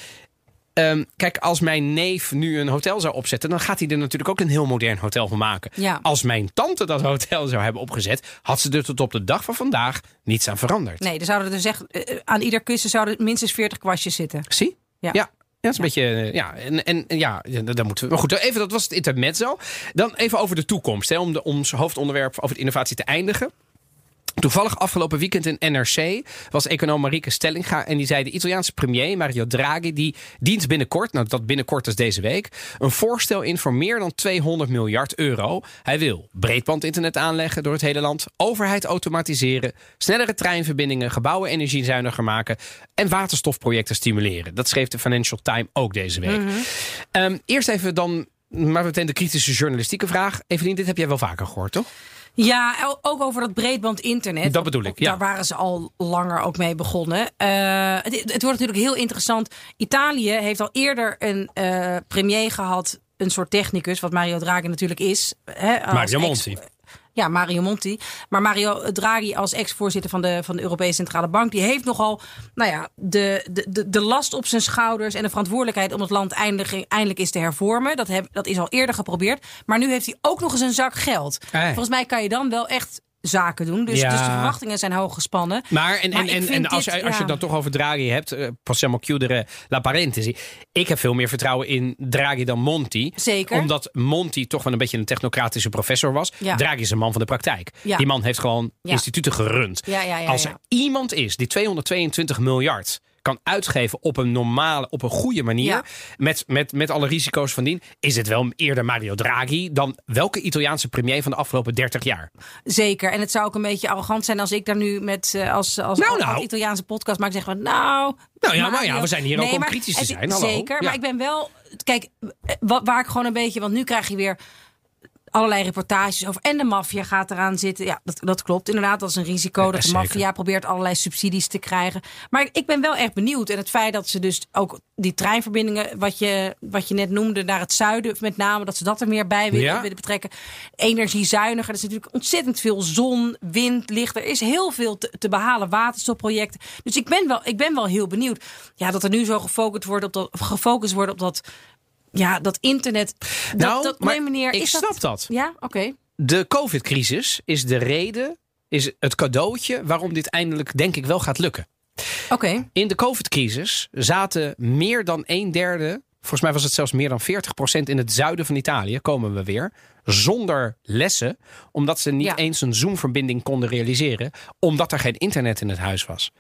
Ehm, kijk, als mijn neef nu een hotel zou opzetten, dan gaat hij er natuurlijk ook een heel modern hotel van maken. Ja. Als mijn tante dat hotel zou hebben opgezet, had ze er tot op de dag van vandaag niets aan veranderd. Nee, er zouden er dus echt, eh, aan ieder kussen zouden minstens 40 kwastjes zitten. Zie? Ja. Ja. Ja, dat is een beetje. eh, Ja, en, en ja, daar moeten we. Maar goed, even, dat was het intermezzo. Dan even over de toekomst. Hè, om de, ons hoofdonderwerp over de innovatie te eindigen. Toevallig afgelopen weekend in NRC was econoom Marieke Stellinga. En die zei: de Italiaanse premier Mario Draghi. die dient binnenkort, nou dat binnenkort is deze week. een voorstel in voor meer dan 200 miljard euro. Hij wil breedbandinternet aanleggen door het hele land. overheid automatiseren. snellere treinverbindingen. gebouwen energiezuiniger maken. en waterstofprojecten stimuleren. Dat schreef de Financial Times ook deze week. Ehm, eerst even dan. Maar meteen de kritische journalistieke vraag. Evelien, dit heb jij wel vaker gehoord, toch? Ja, ook over dat breedband internet. Dat bedoel ik, ja. Daar waren ze al langer ook mee begonnen. Eh, het, het wordt natuurlijk heel interessant. Italië heeft al eerder een eh, premier gehad, een soort technicus, wat Mario Draghi natuurlijk is. Hè, Mario Monti. Ja, Mario Monti. Maar Mario Draghi als ex-voorzitter van de, van de Europese Centrale Bank... die heeft nogal nou ja, de, de, de, de last op zijn schouders... en de verantwoordelijkheid om het land eindelijk, eindelijk eens te hervormen. Dat, heb, dat is al eerder geprobeerd. Maar nu heeft hij ook nog eens een zak geld. Volgens mij kan je dan wel echt zaken doen. Dus, Ja. dus de verwachtingen zijn hoog gespannen. Maar, en, Maar en, en, als, je, als je ja. dan toch over Draghi hebt, eh, possiamo chiudere la parentesi. Ik heb veel meer vertrouwen in Draghi dan Monti. Zeker. Omdat Monti toch wel een beetje een technocratische professor was. Ja. Draghi is een man van de praktijk. Die man heeft gewoon instituten gerund. Als er iemand is die 222 miljard kan uitgeven op een normale, op een goede manier, Ja. met, met, met alle risico's van dien, is het wel eerder Mario Draghi dan welke Italiaanse premier van de afgelopen 30 jaar. Zeker. En het zou ook een beetje arrogant zijn als ik daar nu met eh, als, als, Nou, als, nou. Italiaanse podcast maak zeggen van nou. Nou ja, Mario- maar ja, we zijn hier ook om maar kritisch te zijn, hallo. Zeker. Ja. Maar ik ben wel. Kijk, wa- waar ik gewoon een beetje. Want nu krijg je weer. Allerlei reportages over. En de maffia gaat eraan zitten. Ja, dat, dat klopt inderdaad. Dat is een risico Ja, dat de maffia probeert allerlei subsidies te krijgen. Maar ik ben wel erg benieuwd. En het feit dat ze dus ook die treinverbindingen, wat je, wat je net noemde, naar het zuiden met name, dat ze dat er meer bij willen, Ja. willen betrekken. Energiezuiniger. Er is natuurlijk ontzettend veel zon, wind, licht. Er is heel veel te, te behalen. Waterstofprojecten. Dus ik ben, wel, ik ben wel heel benieuwd. Ja, dat er nu zo gefocust wordt op dat, gefocust wordt op dat. Ja, dat internet. Dat, Nou, dat, nee, meneer, ik is snap dat. Ja, oké. De COVID-crisis is de reden, is het cadeautje waarom dit eindelijk, denk ik, wel gaat lukken. Oké. In de COVID-crisis zaten meer dan een derde, volgens mij was het zelfs meer dan 40% in het zuiden van Italië, komen we weer, zonder lessen, omdat ze niet Ja. eens een Zoom-verbinding konden realiseren, omdat er geen internet in het huis was.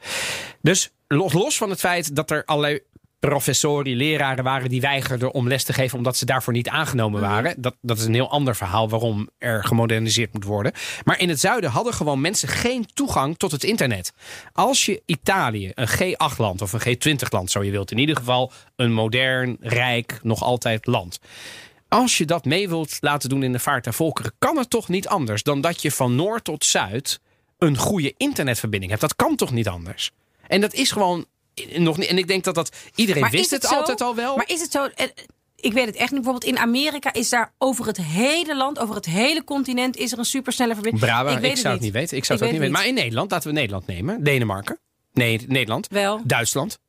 Dus los, los van het feit dat er allerlei professori, leraren waren die weigerden om les te geven omdat ze daarvoor niet aangenomen waren. Dat, dat is een heel ander verhaal waarom er gemoderniseerd moet worden. Maar in het zuiden hadden gewoon mensen geen toegang tot het internet. Als je Italië, een G8-land of een G20-land, zo je wilt, in ieder geval een modern, rijk, nog altijd land. Als je dat mee wilt laten doen in de vaart der volkeren, kan het toch niet anders dan dat je van noord tot zuid een goede internetverbinding hebt. Dat kan toch niet anders? En dat is gewoon nog niet. En ik denk dat dat iedereen Maar wist is het, altijd al wel. Maar is het zo? eh, Ik weet het echt niet. Bijvoorbeeld in Amerika is daar over het hele land, over het hele continent, is er een supersnelle verbinding. Brava, ik, weet zou het niet weten. Ik zou Ik het ook niet weten. Maar in Nederland, laten we Nederland nemen. Denemarken. Nee, Nederland. Wel, Duitsland.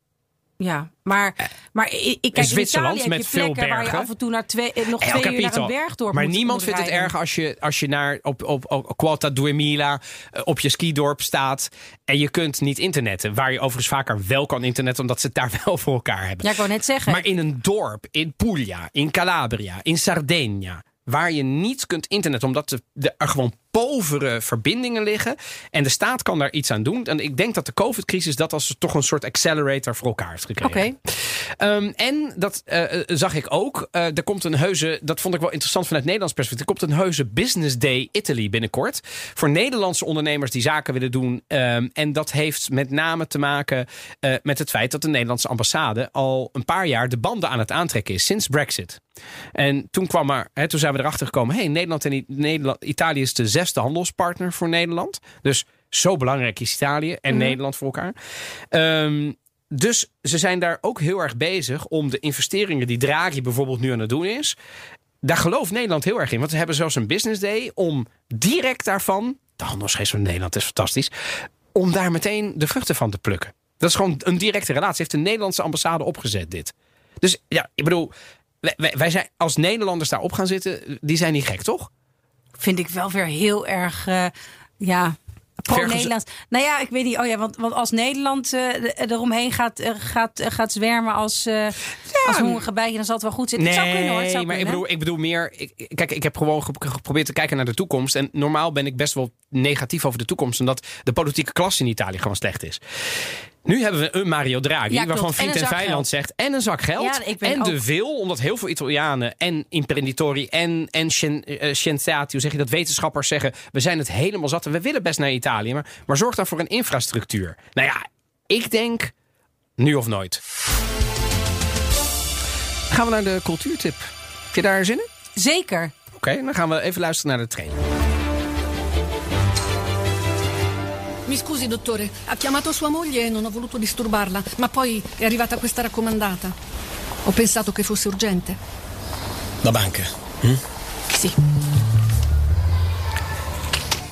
Ja. Maar, maar ik, ik kijk, in Zwitserland heb met veel waar je bergen. af en toe naar twee, eh, nog El twee uur naar een bergdorp Maar moet- niemand moet vindt het erg als je, als je naar, op, op, op Quota Duemila eh, op je skidorp staat. En je kunt niet internetten. Waar je overigens vaker wel kan internetten, omdat ze het daar [laughs] wel voor elkaar hebben. Ja, ik wou net zeggen. Maar in een dorp, in Puglia, in Calabria, in Sardegna, waar je niet kunt internetten, omdat de, de- er gewoon povere verbindingen liggen. En de staat kan daar iets aan doen. En ik denk dat de COVID-crisis dat als toch een soort accelerator voor elkaar heeft gekregen. Oké. Ehm, en dat eh, eh, zag ik ook. Eh, er komt een heuse, dat vond ik wel interessant vanuit Nederlands perspectief. Er komt een heuse Business Day Italy binnenkort. Voor Nederlandse ondernemers die zaken willen doen. Ehm, en dat heeft met name te maken met het feit dat de Nederlandse ambassade al een paar jaar de banden aan het aantrekken is sinds Brexit. En toen kwam er, hè, toen zijn we erachter gekomen. Hey, Nederland en I- Nederland, Italië is de zesde handelspartner voor Nederland. Dus zo belangrijk is Italië en Nederland voor elkaar. Ehm, dus ze zijn daar ook heel erg bezig om de investeringen die Draghi bijvoorbeeld nu aan het doen is. Daar gelooft Nederland heel erg in. Want we hebben zelfs een business day om direct daarvan. De handelsgeest van Nederland is fantastisch. Om daar meteen de vruchten van te plukken. Dat is gewoon een directe relatie. Heeft de Nederlandse ambassade opgezet dit. Dus ja, ik bedoel. Wij- wij zijn als Nederlanders daarop gaan zitten. Die zijn niet gek, toch? Vind ik wel weer heel erg, eh, ja, pro-Nederlands. Nou ja, ik weet niet. Oh ja, want, want als Nederland er- eromheen gaat, eh, gaat, gaat zwermen als, eh als hongerige dan zal het wel goed zitten. het zou kunnen hoor. Het zou maar ik bedoel, ik bedoel meer. Ik, kijk, ik heb gewoon ge- geprobeerd te kijken naar de toekomst. En normaal ben ik best wel negatief over de toekomst. Omdat de politieke klasse in Italië gewoon slecht is. Nu hebben we een Mario Draghi, Ja, waarvan En vriend en, zak vijand zegt. En een zak geld. Ja, en ook- de veel, omdat heel veel Italianen en imprenditori en, en scien- eh, scienziati, hoe zeg je dat, wetenschappers zeggen. We zijn het helemaal zat. en We willen best naar Italië. Maar, maar zorg dan voor een infrastructuur. Nou ja, ik denk nu of nooit. Gaan we naar de cultuurtip. Heb je daar zin in? Zeker. Oké, dan gaan we even luisteren naar de trailer. Mi scusi, dottore, ha chiamato sua moglie e non ho voluto disturbarla, ma poi è arrivata questa raccomandata. Ho pensato che fosse urgente. La banca. Sì.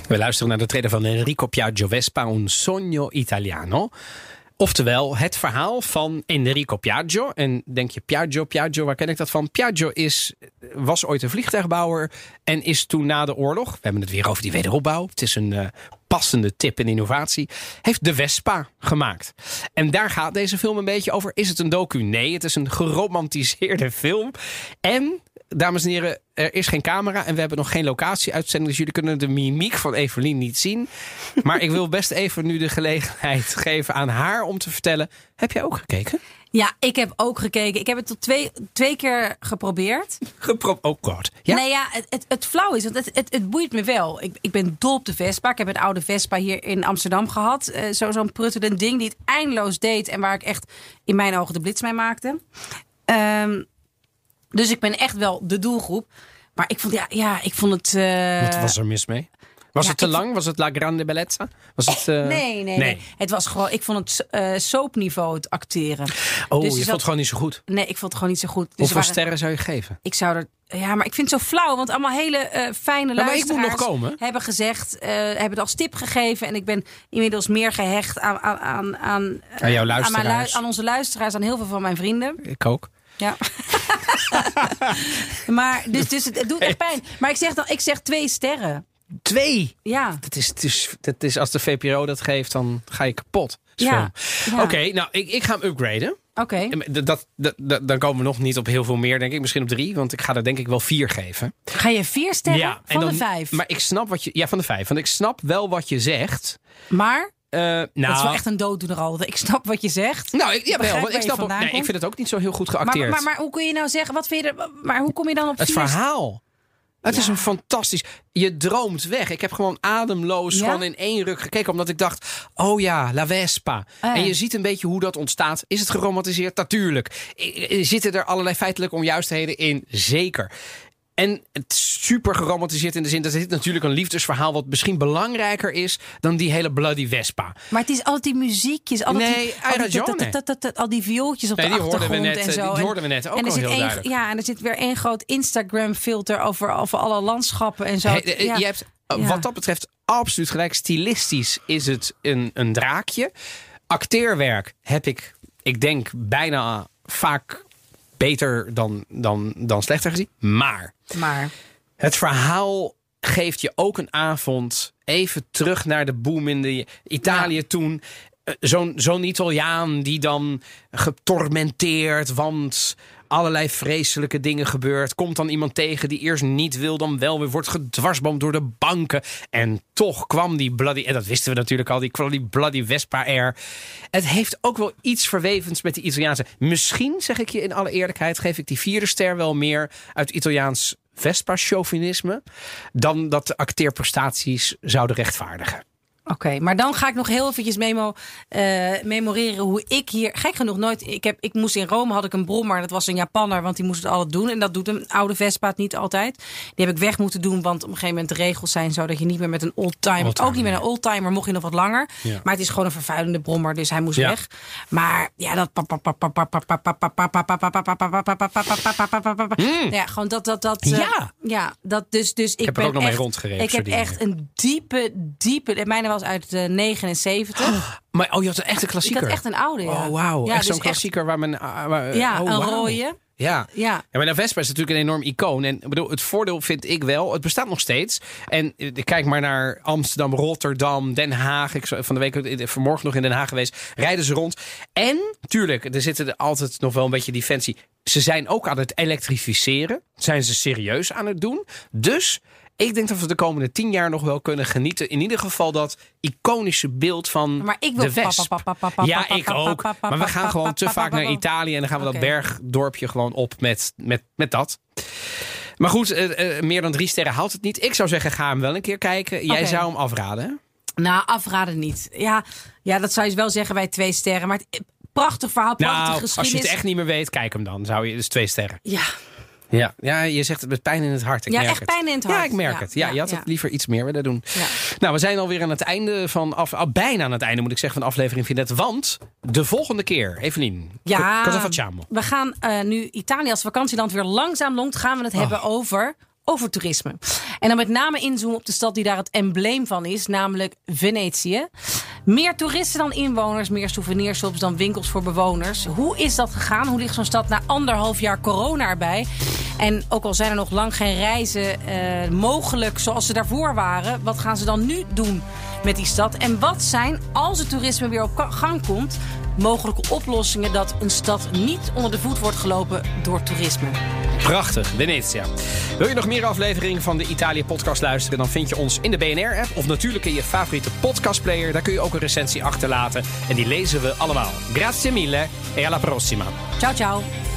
We luisteren naar de trailer van Enrico Piaggio Vespa, Un sogno italiano. Oftewel het verhaal van Enrico Piaggio. En denk je Piaggio, Piaggio, waar ken ik dat van? Piaggio is, was ooit een vliegtuigbouwer en is toen na de oorlog, we hebben het weer over die wederopbouw, het is een eh, passende tip en innovatie, heeft de Vespa gemaakt. En daar gaat deze film een beetje over. Is het een docu? Nee, het is een geromantiseerde film. En dames en heren, er is geen camera en we hebben nog geen locatieuitzending. Dus jullie kunnen de mimiek van Evelien niet zien. Maar ik wil best even nu de gelegenheid [laughs] geven aan haar om te vertellen. Heb jij ook gekeken? Ja, ik heb ook gekeken. Ik heb het tot twee, twee keer geprobeerd. Gepro oh god. Ja? Nee, ja, het, het, het flauw is, want het, het, het boeit me wel. Ik, ik ben dol op de Vespa. Ik heb een oude Vespa hier in Amsterdam gehad. Eh, zo, Zo'n pruttelend ding die het eindeloos deed. En waar ik echt in mijn ogen de blits mee maakte. Ehm, dus ik ben echt wel de doelgroep. Maar ik vond, ja, ja, ik vond het... eh, Wat was er mis mee? Was ja, het te lang? Was het La Grande Bellezza? Was het, eh, Nee, nee, nee, Het was gewoon, ik vond het eh soapniveau het acteren. Oh, Dus je vond het gewoon niet zo goed. Nee, ik vond het gewoon niet zo goed. Dus Hoeveel waren- sterren zou je geven? Ik zou er. Ja, maar ik vind het zo flauw, want allemaal hele eh, fijne maar ik moet luisteraars nog komen. hebben gezegd, hebben het als tip gegeven. En ik ben inmiddels meer gehecht aan, aan, aan, aan, Aan jouw aan, mijn luisteraars. aan onze luisteraars, aan heel veel van mijn vrienden. Ik ook. Ja. [laughs] [laughs] maar dus, dus het doet echt pijn. Maar ik zeg dan, ik zeg twee sterren. Twee! Ja. Dat is, is, dat is, als de VPRO dat geeft, dan ga je kapot. Ja. Oké, nou, ik, ik ga hem upgraden. Oké. Dat, dat, dan komen we nog niet op heel veel meer, denk ik. Misschien op drie, want ik ga er denk ik wel vier geven. Ga je vier sterren en van dan- de vijf? Maar ik snap wat je... Ja, van de vijf. Want ik snap wel wat je zegt. Maar, Eh, nou, dat is wel echt een dooddoener al. Ik snap wat je zegt. Nou, ik, ja, wel, ik snap ook, vandaan nee, ik vind het ook niet zo heel goed Maar, geacteerd. maar, maar hoe kun je nou zeggen, wat vind je er, maar hoe kom je dan op het verhaal. Het is een fantastisch. Je droomt weg. Ik heb gewoon ademloos Ja? gewoon in één ruk gekeken. Omdat ik dacht: oh ja, La Vespa. Ah. En je ziet een beetje hoe dat ontstaat. Is het geromantiseerd? Natuurlijk. Zitten er allerlei feitelijke onjuistheden in? Zeker. En het is super geromantiseerd in de zin dat dit natuurlijk een liefdesverhaal. wat misschien belangrijker is dan die hele Bloody Vespa. Maar het is altijd die muziekjes. Altijd Nee, die, al, die, Gione. dat- dat- dat- dat- al die viooltjes op Nee, de die hoorden we achtergrond net, en eh, zo. die En- hoorden we net ook en er al zit heel. Ja, en er zit weer één groot Instagram filter over, over alle landschappen en zo. Eh, ja. Je hebt eh, wat dat betreft absoluut gelijk. Stilistisch is het een, een draakje. Acteerwerk heb ik, ik denk, bijna vaak beter dan, dan, dan slechter gezien. Maar Maar het verhaal geeft je ook een avond even terug naar de boom in de Italië toen. Eh, Zo'n zo'n Italiaan die dan getormenteerd, want allerlei vreselijke dingen gebeurt. Komt dan iemand tegen die eerst niet wil, dan wel weer wordt gedwarsboomd door de banken. En toch kwam die bloody, en dat wisten we natuurlijk al, die kwam die bloody Vespa Air. Het heeft ook wel iets verwevens met die Italiaanse. Misschien, zeg ik je in alle eerlijkheid, geef ik die vierde ster wel meer uit Italiaans Vespa-chauvinisme dan dat de acteerprestaties zouden rechtvaardigen. Oké, maar dan ga ik nog heel eventjes memo, eh, memoreren hoe ik hier... Gek genoeg nooit... Ik, heb, ik moest in Rome, had ik een brommer. Dat was een Japanner, want die moest het altijd doen. En dat doet een oude Vespa het niet altijd. Die heb ik weg moeten doen, want op een gegeven moment de regels zijn zo... dat je niet meer met een oldtimer... Ook niet met een oldtimer mocht je nog wat langer. Ja. Maar het is gewoon een vervuilende brommer, dus hij moest Ja. weg. Maar ja, dat... Ja, gewoon dat... dat, dat eh, Ja. ja, dat dus... dus ik, heb er ben ook nog mee echt- rondgereden, Ik heb zo die echt een diepe, diepe... De mijne was uit de 79. Maar oh, je had een echte Ik klassieker. had echt een oude, ja. Oh, wauw. Ja, echt dus zo'n klassieker waar men... ah, waar- Ja, oh, een rode. Ja. Ja. Ja, maar de Vespa is natuurlijk een enorm icoon. En ik bedoel, het voordeel vind ik wel, het bestaat nog steeds. En eh, kijk maar naar Amsterdam, Rotterdam, Den Haag. Ik van de week eh, vanmorgen nog in Den Haag geweest. Rijden ze rond. En, tuurlijk, er zitten er altijd nog wel een beetje defensie. Ze zijn ook aan het elektrificeren. Zijn ze serieus aan het doen. Dus ik denk dat we de komende tien jaar nog wel kunnen genieten. In ieder geval dat iconische beeld van Maar ik wil de Wesp. Ja, ik ook. Maar we gaan gewoon te vaak naar Italië en dan gaan we dat bergdorpje gewoon op met, met, met dat. Maar goed, eh, eh, meer dan drie sterren haalt het niet. Ik zou zeggen, ga hem wel een keer kijken. Jij zou hem afraden? Nou, afraden niet. Ja, ja, dat zou je wel zeggen bij twee sterren. Maar het, prachtig verhaal, prachtige Nou, als je het echt niet meer weet, kijk hem dan. Zou je dus twee sterren. Ja, Ja, ja je zegt het met pijn in het hart. Ik Ja, merk echt het. pijn in het hart. Ja, ik merk Ja, het. Ja, ja, je had het liever iets meer willen doen. Ja. Nou, we zijn alweer aan het einde van af, ah, bijna aan het einde moet ik zeggen van aflevering Vinet. Want de volgende keer, Evelien. ja we gaan eh, nu Italië als vakantieland weer langzaam longt. Gaan we het Oh. hebben over, over toerisme. En dan met name inzoomen op de stad die daar het embleem van is. Namelijk Venetië. Meer toeristen dan inwoners. Meer souvenirshops dan winkels voor bewoners. Hoe is dat gegaan? Hoe ligt zo'n stad na anderhalf jaar corona erbij? En ook al zijn er nog lang geen reizen eh, mogelijk zoals ze daarvoor waren. Wat gaan ze dan nu doen met die stad? En wat zijn, als het toerisme weer op gang komt... mogelijke oplossingen dat een stad niet onder de voet wordt gelopen door toerisme? Prachtig, Venetia. Wil je nog meer afleveringen van de Italië podcast luisteren? Dan vind je ons in de BNR-app of natuurlijk in je favoriete podcastplayer. Daar kun je ook een recensie achterlaten en die lezen we allemaal. Grazie mille e alla prossima. Ciao, ciao.